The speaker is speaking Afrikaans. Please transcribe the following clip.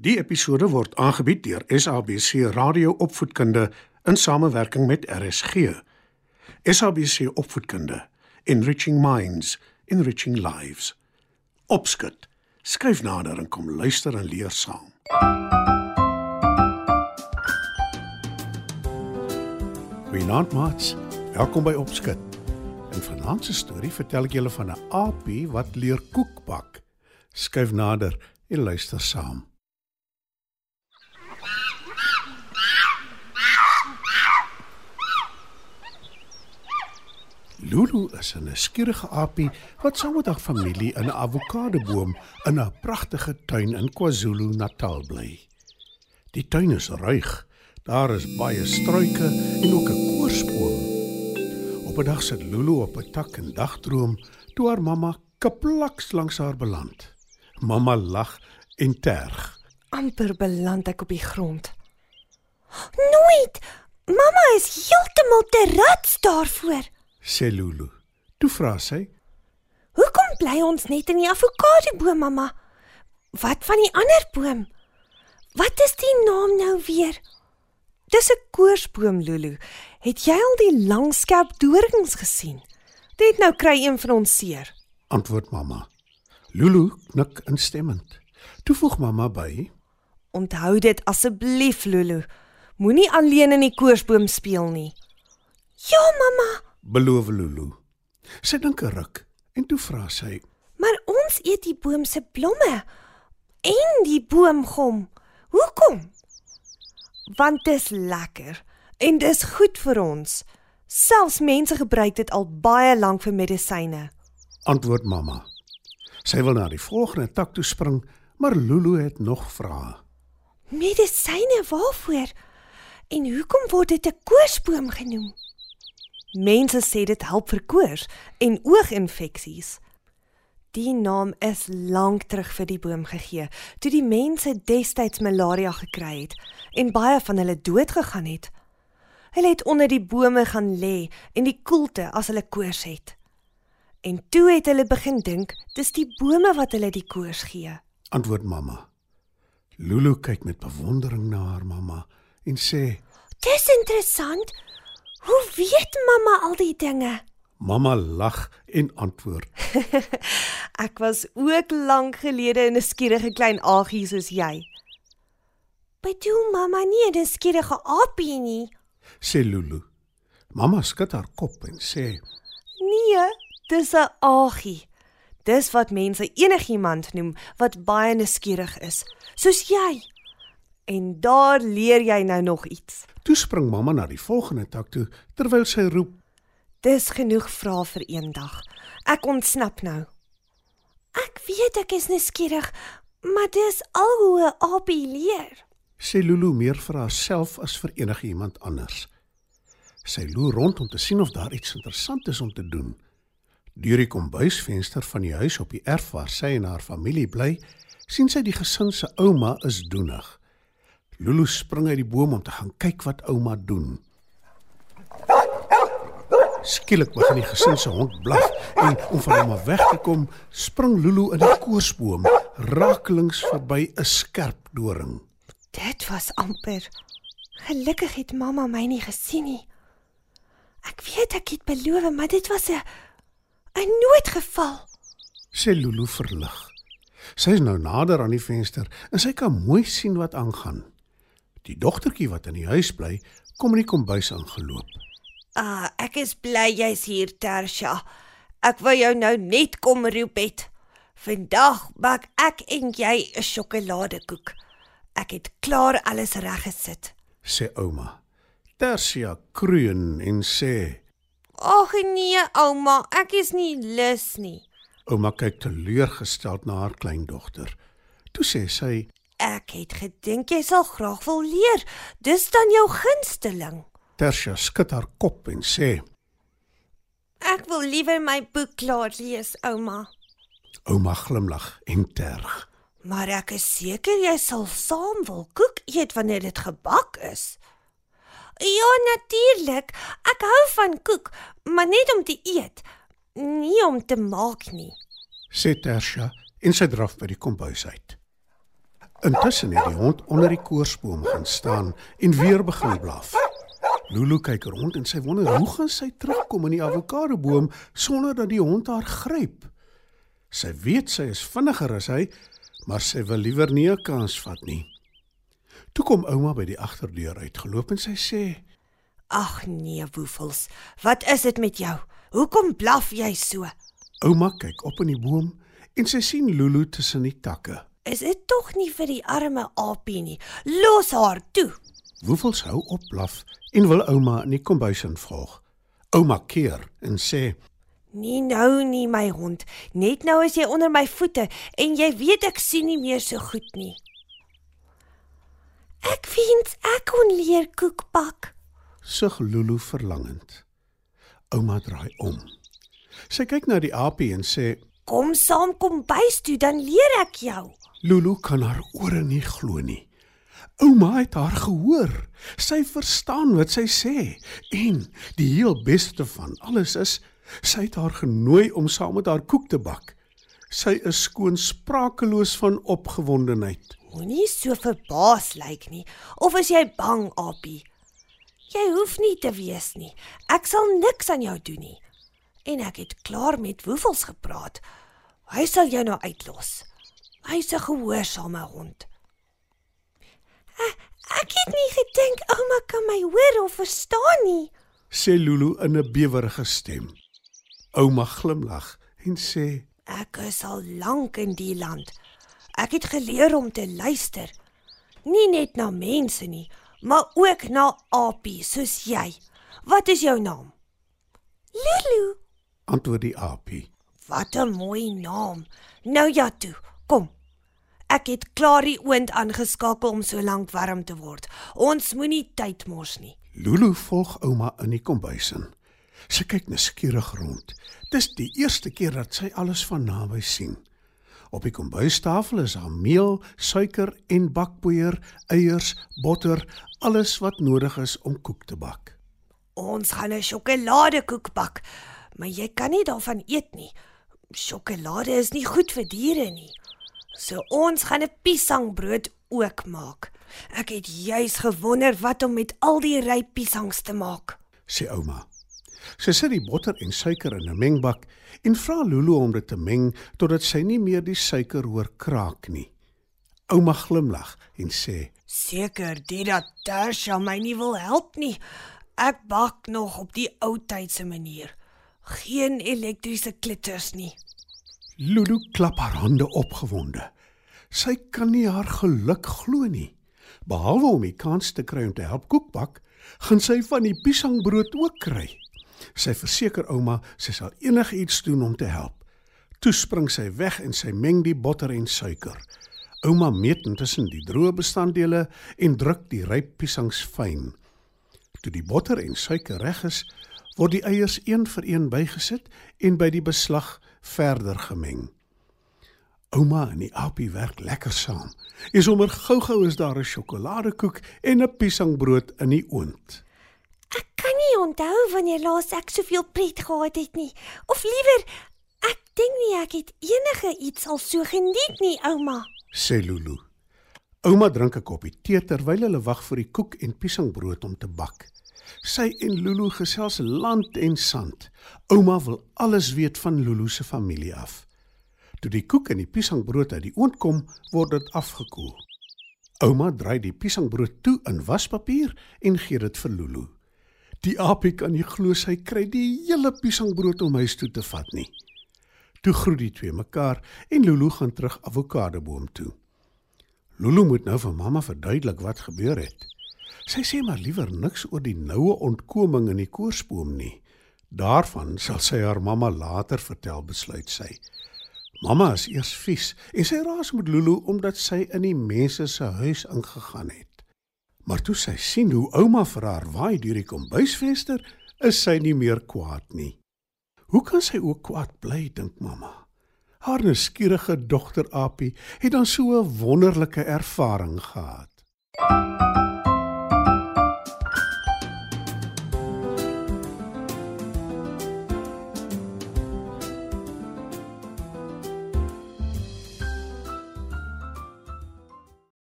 Die episode word aangebied deur SABC Radio Opvoedkunde in samewerking met RSG. SABC Opvoedkunde, Enriching Minds, Enriching Lives. Opskud. Skryf nader en kom luister en leer saam. Goeienaand maats. Welkom by Opskud. In vanaand se storie vertel ek julle van 'n aapie wat leer koek bak. Skryf nader en luister saam. Lulu is 'n skierige aapie wat saam met haar familie in 'n avokadoboom in 'n pragtige tuin in KwaZulu-Natal bly. Die tuin is ruig. Daar is baie struike en ook 'n koorsboom. Op 'n dag sit Lulu op 'n tak en dagdroom toe haar mamma kaplaks langs haar beland. Mamma lag en terg. amper beland ek op die grond. Nooit. Mamma is heeltemal te rats daarvoor. Sê Lulu. Toe vra sy: Hoekom bly ons net in die avokadoboom, mamma? Wat van die ander boom? Wat is die naam nou weer? Dis 'n koorsboom, Lulu. Het jy al die lang skerp dorings gesien? Dit nou kry een van ons seer. Antwoord mamma. Lulu knik instemmend. Toe voeg mamma by: Onthou dit asseblief, Lulu. Moenie alleen in die koorsboom speel nie. Ja, mamma, Beloof Lulu. Sy dink 'n ruk en toe vra sy: maar ons eet die boom se blomme en die boomgom. Hoekom? Want dit is lekker en dis goed vir ons. Selfs mense gebruik dit al baie lank vir medisyne. Antwoord mamma. Sy wil na die volgende tak toe spring, maar Lulu het nog vrae. Medisyne waarvoor? En hoekom word dit 'n koorsboom genoem? Mense sê dit help vir koors en ooginfeksies. Die naam is lank terug vir die boom gegee, toe die mense destyds malaria gekry het en baie van hulle dood gegaan het. Hulle het onder die bome gaan lê in die koelte as hulle koors het. En toe het hulle begin dink dis die bome wat hulle die koors gee. Antwoord mamma. Lulu kyk met bewondering na haar mamma en sê: Dis interessant. Hoe weet mamma al die dinge? Mamma lag en antwoord: Ek was ook lank gelede 'n skierige klein aagie soos jy. Bedoel mamma nie 'n skierige aapie nie? sê Lulu. Mamma skud haar kop en sê: Nee, dis 'n aagie. Dis wat mense enigiemand noem wat baie nuuskierig is, soos jy. En daar leer jy nou nog iets. Toe spring mamma na die volgende tak toe terwyl sy roep: Dis genoeg vrae vir eendag. Ek ontsnap nou. Ek weet ek is nuuskierig, maar dis al hoe 'n aapie leer. sê Lulu meer vir haarself as vir enigiemand anders. Sy loer rond om te sien of daar iets interessant is om te doen. Deur die kombuisvenster van die huis op die erf waar sy en haar familie bly, sien sy die gesin se ouma is doenig. Lulu spring uit die boom om te gaan kyk wat ouma doen. Skielik begin die gesin se hond blaf en om van hom af weg te kom, spring Lulu in die koorsboom, raaklings verby 'n skerp doring. Dit was amper. Gelukkig het mamma my nie gesien nie. Ek weet ek het beloof, maar dit was 'n 'n noodgeval. sê Lulu verlig. Sy is nou nader aan die venster en sy kan mooi sien wat aangaan. Die dogtertjie wat in die huis bly, kom in die kombuis aangeloop. Ah, ek is bly jy's hier, Tersha. Ek wou jou nou net kom roep het. Vandag bak ek en jy 'n sjokoladekoek. Ek het klaar alles reggesit. sê ouma. Tersia kreun en sê: Ag nee, ouma, ek is nie lus nie. Ouma kyk teleurgesteld na haar kleindogter. Toe sê sy: Ek het gedink jy sal graag wil leer. Dis dan jou gunsteling. Tersia skud haar kop en sê: Ek wil liewer my boek klaar lees, ouma. Ouma glimlag en terg. Maar ek is seker jy sal saam wil koek eet wanneer dit gebak is. Ja, natuurlik. Ek hou van koek, maar net om te eet, nie om te maak nie. sê Tersia en sy draf by die kombuis uit. Intussen het die hond onder die koorsboom gaan staan en weer begin blaf. Lulu kyk rond en sy wonder hoe gaan sy terugkom in die avokadoboom sonder dat die hond haar gryp. Sy weet sy is vinniger as hy, maar sy wil liewer nie 'n kans vat nie. Toe kom ouma by die agterdeur uitgeloop en sy sê: Ag nee, Woefels, wat is dit met jou? Hoekom blaf jy so? Ouma kyk op in die boom en sy sien Lulu tussen die takke. Is dit tog nie vir die arme aapie nie? Los haar toe. Woefels hou op blaf en wil ouma in die kombuis involg. Ouma keer en sê: Nee nou nie my hond. Net nou is jy onder my voete en jy weet ek sien nie meer so goed nie. Ek wens ek kon leer koek bak. Sug Lulu verlangend. Ouma draai om. Sy kyk na die aapie en sê: Kom saam kom bys toe dan leer ek jou. Lulu kan haar ore nie glo nie. Ouma het haar gehoor. Sy verstaan wat sy sê en die heel beste van alles is sy het haar genooi om saam met haar koek te bak. Sy is skoon sprakeloos van opgewondenheid. Moenie so verbaas lyk nie. Of is jy bang, Apie? Jy hoef nie te wees nie. Ek sal niks aan jou doen nie. En ek het klaar met Woefels gepraat. Hy sal jou nou uitlos. Hy's 'n gehoorsame hond. Ek, ek het nie gedink ouma kan my hoor of verstaan nie, sê Lulu in 'n bewerige stem. Ouma glimlag en sê: Ek is al lank in die land. Ek het geleer om te luister. Nie net na mense nie, maar ook na apies soos jy. Wat is jou naam? Lulu, antwoord die aapie. Wat 'n mooi naam. Nou ja toe, kom. Ek het klaar die oond aangeskakel om so lank warm te word. Ons moenie tyd mors nie. Lulu volg ouma in die kombuis in. Sy kyk nuuskierig rond. Dis die eerste keer dat sy alles van naby sien. Op die kombuistafel is daar meel, suiker en bakpoeier, eiers, botter, alles wat nodig is om koek te bak. Ons gaan 'n sjokoladekoek bak, maar jy kan nie daarvan eet nie. Sjokolade is nie goed vir diere nie. So ons gaan 'n piesangbrood ook maak. Ek het juis gewonder wat om met al die ryp piesangs te maak, sê ouma. Sy sit die botter en suiker in 'n mengbak en vra Lulu om dit te meng totdat sy nie meer die suiker hoor kraak nie. Ouma glimlag en sê: "Seker dit dat Tasha my nie wil help nie. Ek bak nog op die ou tydse manier. Geen elektriese klitters nie." Lulu klap haar hande opgewonde. Sy kan nie haar geluk glo nie. Behalwe om die kans te kry om te help koek bak, gaan sy van die piesangbrood ook kry. Sy verseker ouma sy sal enigiets doen om te help. Toe spring sy weg en sy meng die botter en suiker. Ouma meet intussen die droë bestanddele en druk die ryp piesangs fyn. Toe die botter en suiker reg is, word die eiers een vir een bygesit en by die beslag verder gemeng. Ouma en die aapie werk lekker saam. En sommer gou-gou is daar 'n sjokoladekoek en 'n piesangbrood in die oond. Ek kan nie onthou wanneer laas ek soveel pret gehad het nie. Of liewer, ek dink nie ek het enige iets al so geniet nie, ouma, sê Lulu. Ouma drink 'n koppie tee terwyl hulle wag vir die koek en piesangbrood om te bak. Sy en Lulu gesels land en sand. Ouma wil alles weet van Lulu se familie af. Toe die koek en die piesangbrood uit die oond kom, word dit afgekoel. Ouma draai die piesangbrood toe in waspapier en gee dit vir Lulu. Die aapie kan nie glo sy kry die hele piesangbrood om huis toe te vat nie. Toe groet die twee mekaar en Lulu gaan terug avokadoboom toe. Lulu moet nou vir mamma verduidelik wat gebeur het. Sy sê maar liewer niks oor die noue ontkoming in die koorsboom nie. Daarvan sal sy haar mamma later vertel, besluit sy. Mamma is eers vies en sy raas met Lulu omdat sy in die mense se huis ingegaan het. Maar toe sy sien hoe ouma vir haar waai deur die kombuisvenster, is sy nie meer kwaad nie. Hoe kan sy ook kwaad bly, dink mamma? Haar nuuskierige dogter Apie het dan so 'n wonderlike ervaring gehad.